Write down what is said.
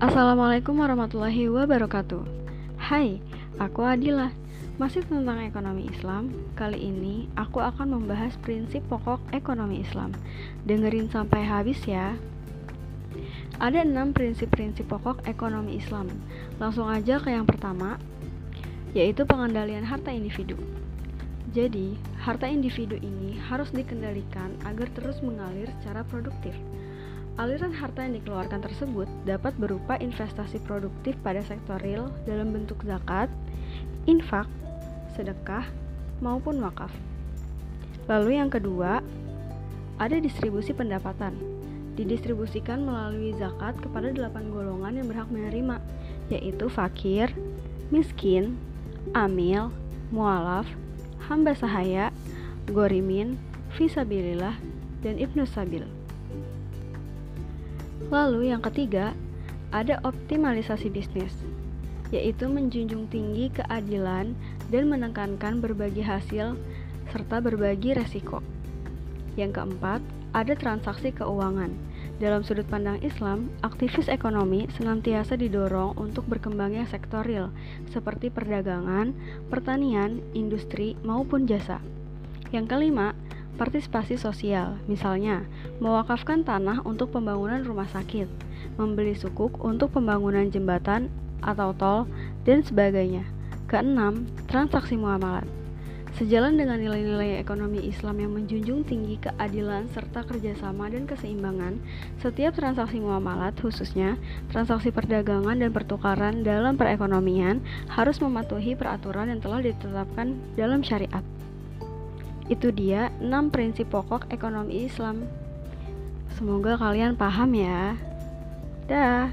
Assalamualaikum warahmatullahi wabarakatuh. Hai, aku Adila. Masih tentang ekonomi Islam. Kali ini aku akan membahas prinsip pokok ekonomi Islam. Dengerin sampai habis ya. Ada enam prinsip-prinsip pokok ekonomi Islam. Langsung aja ke yang pertama, yaitu pengendalian harta individu. Jadi, harta individu ini harus dikendalikan agar terus mengalir secara produktif. Aliran harta yang dikeluarkan tersebut dapat berupa investasi produktif pada sektor real dalam bentuk zakat, infak, sedekah, maupun wakaf. Lalu yang kedua, ada distribusi pendapatan. Didistribusikan melalui zakat kepada delapan golongan yang berhak menerima, yaitu fakir, miskin, amil, mualaf, hamba sahaya, gorimin, visabilillah, dan ibnu sabil. Lalu yang ketiga, ada optimalisasi bisnis, yaitu menjunjung tinggi keadilan dan menekankan berbagi hasil serta berbagi resiko. Yang keempat, ada transaksi keuangan. Dalam sudut pandang Islam, aktivis ekonomi senantiasa didorong untuk berkembangnya sektor real seperti perdagangan, pertanian, industri, maupun jasa. Yang kelima, Partisipasi sosial, misalnya mewakafkan tanah untuk pembangunan rumah sakit, membeli sukuk untuk pembangunan jembatan atau tol, dan sebagainya. Keenam, transaksi muamalat. Sejalan dengan nilai-nilai ekonomi Islam yang menjunjung tinggi keadilan serta kerjasama dan keseimbangan, setiap transaksi muamalat, khususnya transaksi perdagangan dan pertukaran dalam perekonomian, harus mematuhi peraturan yang telah ditetapkan dalam syariat. Itu dia 6 prinsip pokok ekonomi Islam. Semoga kalian paham ya. Dah.